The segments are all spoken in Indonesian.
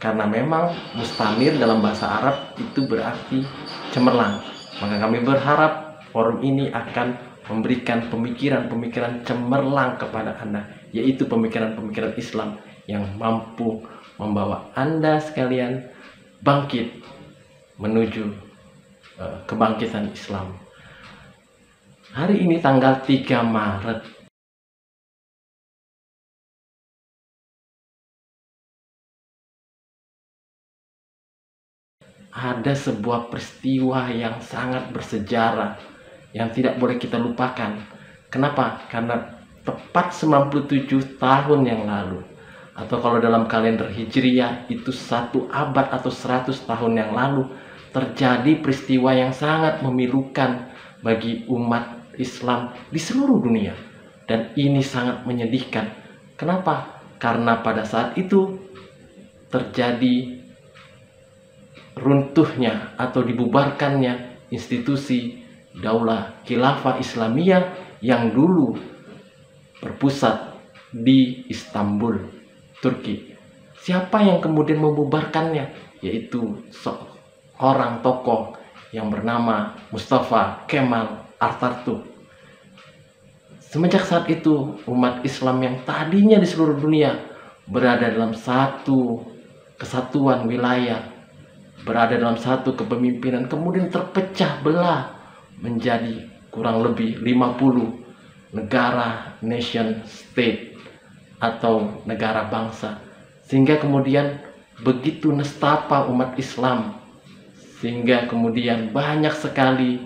Karena memang mustamir dalam bahasa Arab itu berarti cemerlang Maka kami berharap forum ini akan memberikan pemikiran-pemikiran cemerlang kepada Anda Yaitu pemikiran-pemikiran Islam yang mampu membawa Anda sekalian bangkit menuju eh, kebangkitan Islam. Hari ini tanggal 3 Maret ada sebuah peristiwa yang sangat bersejarah yang tidak boleh kita lupakan. Kenapa? Karena tepat 97 tahun yang lalu atau kalau dalam kalender Hijriah itu satu abad atau 100 tahun yang lalu terjadi peristiwa yang sangat memilukan bagi umat Islam di seluruh dunia dan ini sangat menyedihkan. Kenapa? Karena pada saat itu terjadi runtuhnya atau dibubarkannya institusi Daulah Khilafah Islamiyah yang dulu berpusat di Istanbul, Turki. Siapa yang kemudian membubarkannya? Yaitu seorang tokoh yang bernama Mustafa Kemal Atatürk. Semenjak saat itu, umat Islam yang tadinya di seluruh dunia berada dalam satu kesatuan wilayah, berada dalam satu kepemimpinan, kemudian terpecah belah menjadi kurang lebih 50 negara nation state atau negara bangsa. Sehingga kemudian begitu nestapa umat Islam sehingga kemudian banyak sekali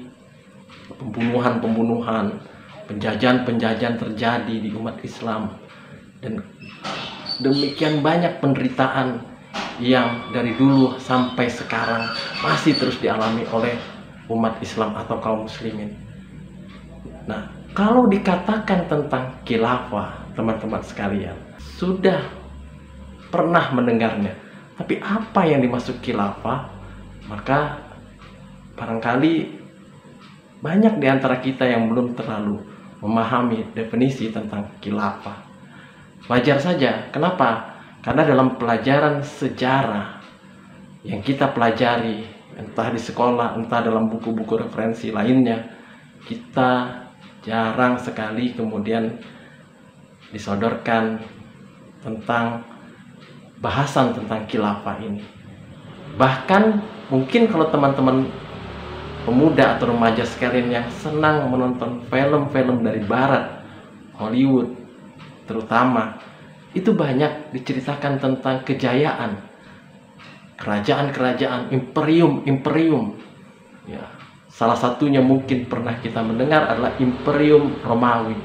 pembunuhan-pembunuhan penjajahan-penjajahan terjadi di umat Islam. Dan demikian banyak penderitaan yang dari dulu sampai sekarang masih terus dialami oleh umat Islam atau kaum muslimin. Nah, kalau dikatakan tentang khilafah, teman-teman sekalian, sudah pernah mendengarnya. Tapi apa yang dimaksud khilafah? Maka barangkali banyak di antara kita yang belum terlalu memahami definisi tentang khilafah. Wajar saja. Kenapa? Karena dalam pelajaran sejarah yang kita pelajari entah di sekolah, entah dalam buku-buku referensi lainnya, kita jarang sekali kemudian disodorkan tentang bahasan tentang khilafah ini. Bahkan mungkin kalau teman-teman pemuda atau remaja sekalian yang senang menonton film-film dari barat, Hollywood terutama, itu banyak diceritakan tentang kejayaan. Kerajaan-kerajaan imperium-imperium ya salah satunya mungkin pernah kita mendengar adalah imperium Romawi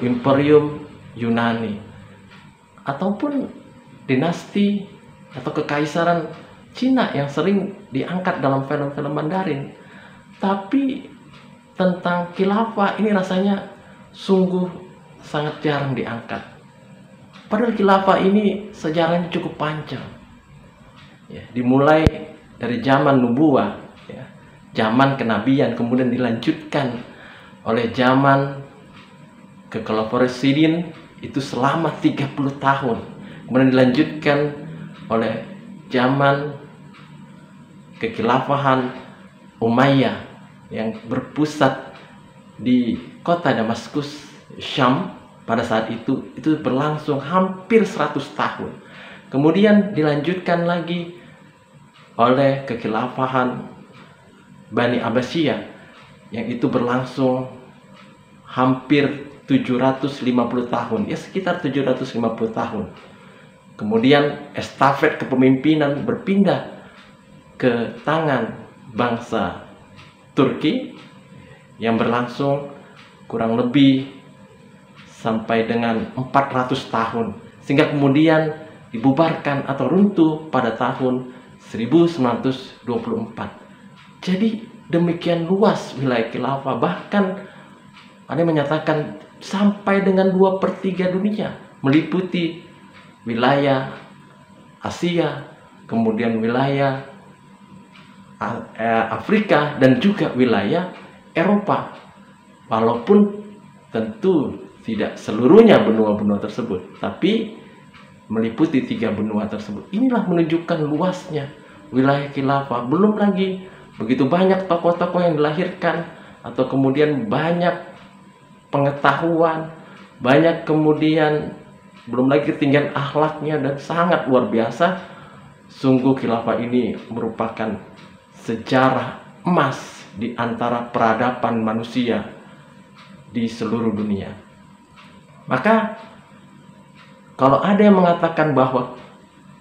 imperium Yunani ataupun dinasti atau kekaisaran Cina yang sering diangkat dalam film-film Mandarin. Tapi tentang khilafah ini rasanya sungguh sangat jarang diangkat Padahal khilafah ini sejarahnya cukup panjang. Ya, dimulai dari zaman nubuah, ya, zaman kenabian, kemudian dilanjutkan oleh zaman kekhalifahan itu selama 30 tahun. Kemudian dilanjutkan oleh zaman kekhilafahan Umayyah yang berpusat di kota Damaskus, Syam pada saat itu itu berlangsung hampir 100 tahun. Kemudian dilanjutkan lagi oleh kekhilafahan Bani Abbasiyah yang itu berlangsung hampir 750 tahun, ya sekitar 750 tahun. Kemudian estafet kepemimpinan berpindah ke tangan bangsa Turki yang berlangsung kurang lebih sampai dengan 400 tahun sehingga kemudian dibubarkan atau runtuh pada tahun 1924. Jadi demikian luas wilayah khilafah bahkan ada menyatakan sampai dengan 2 per 3 dunia meliputi wilayah Asia, kemudian wilayah eh, Afrika dan juga wilayah Eropa. Walaupun tentu tidak seluruhnya benua-benua tersebut, tapi meliputi tiga benua tersebut. Inilah menunjukkan luasnya wilayah khilafah. Belum lagi begitu banyak tokoh-tokoh yang dilahirkan atau kemudian banyak pengetahuan, banyak kemudian belum lagi ketinggian akhlaknya dan sangat luar biasa. Sungguh khilafah ini merupakan sejarah emas di antara peradaban manusia di seluruh dunia. Maka kalau ada yang mengatakan bahwa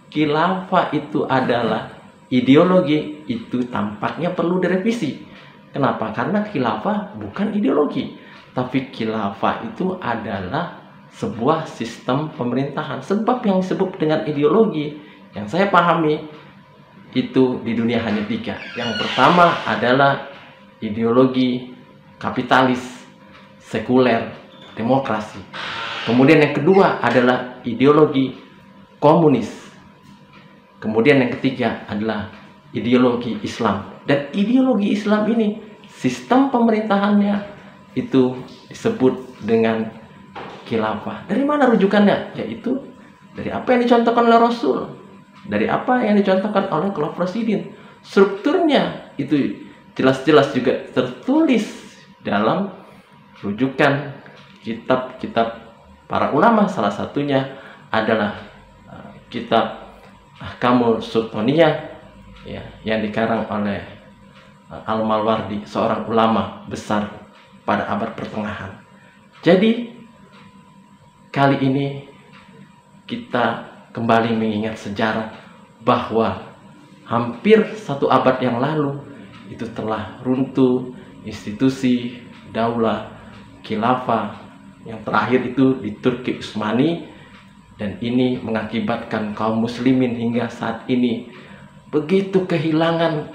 khilafah itu adalah ideologi, itu tampaknya perlu direvisi. Kenapa? Karena khilafah bukan ideologi, tapi khilafah itu adalah sebuah sistem pemerintahan. Sebab yang disebut dengan ideologi yang saya pahami itu di dunia hanya tiga. Yang pertama adalah ideologi kapitalis, sekuler, demokrasi. Kemudian yang kedua adalah ideologi komunis. Kemudian yang ketiga adalah ideologi Islam. Dan ideologi Islam ini sistem pemerintahannya itu disebut dengan khilafah. Dari mana rujukannya? Yaitu dari apa yang dicontohkan oleh Rasul, dari apa yang dicontohkan oleh Khulafaur Strukturnya itu jelas-jelas juga tertulis dalam rujukan kitab-kitab para ulama. Salah satunya adalah uh, kitab Ahkamul Sultaniyah ya, yang dikarang oleh uh, Al-Malwardi, seorang ulama besar pada abad pertengahan. Jadi Kali ini kita kembali mengingat sejarah bahwa hampir satu abad yang lalu itu telah runtuh institusi daulah khilafah yang terakhir itu di Turki Utsmani dan ini mengakibatkan kaum muslimin hingga saat ini begitu kehilangan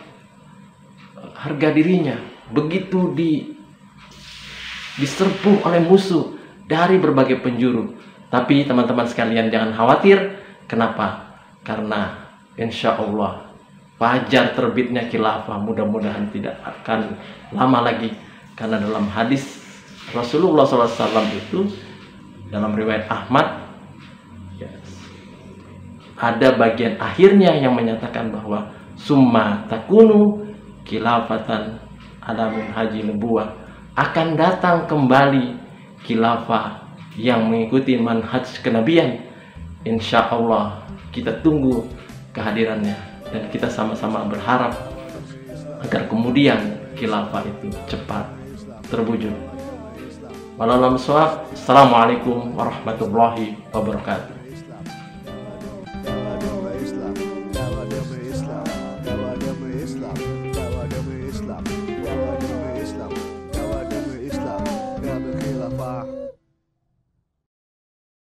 harga dirinya begitu di diserbu oleh musuh dari berbagai penjuru. Tapi teman-teman sekalian jangan khawatir. Kenapa? Karena insya Allah fajar terbitnya khilafah mudah-mudahan tidak akan lama lagi. Karena dalam hadis Rasulullah SAW itu dalam riwayat Ahmad ada bagian akhirnya yang menyatakan bahwa summa takunu khilafatan alamin haji nubuah akan datang kembali khilafah yang mengikuti manhaj kenabian insya Allah kita tunggu kehadirannya dan kita sama-sama berharap agar kemudian khilafah itu cepat terwujud. Wallahualam Assalamualaikum warahmatullahi wabarakatuh.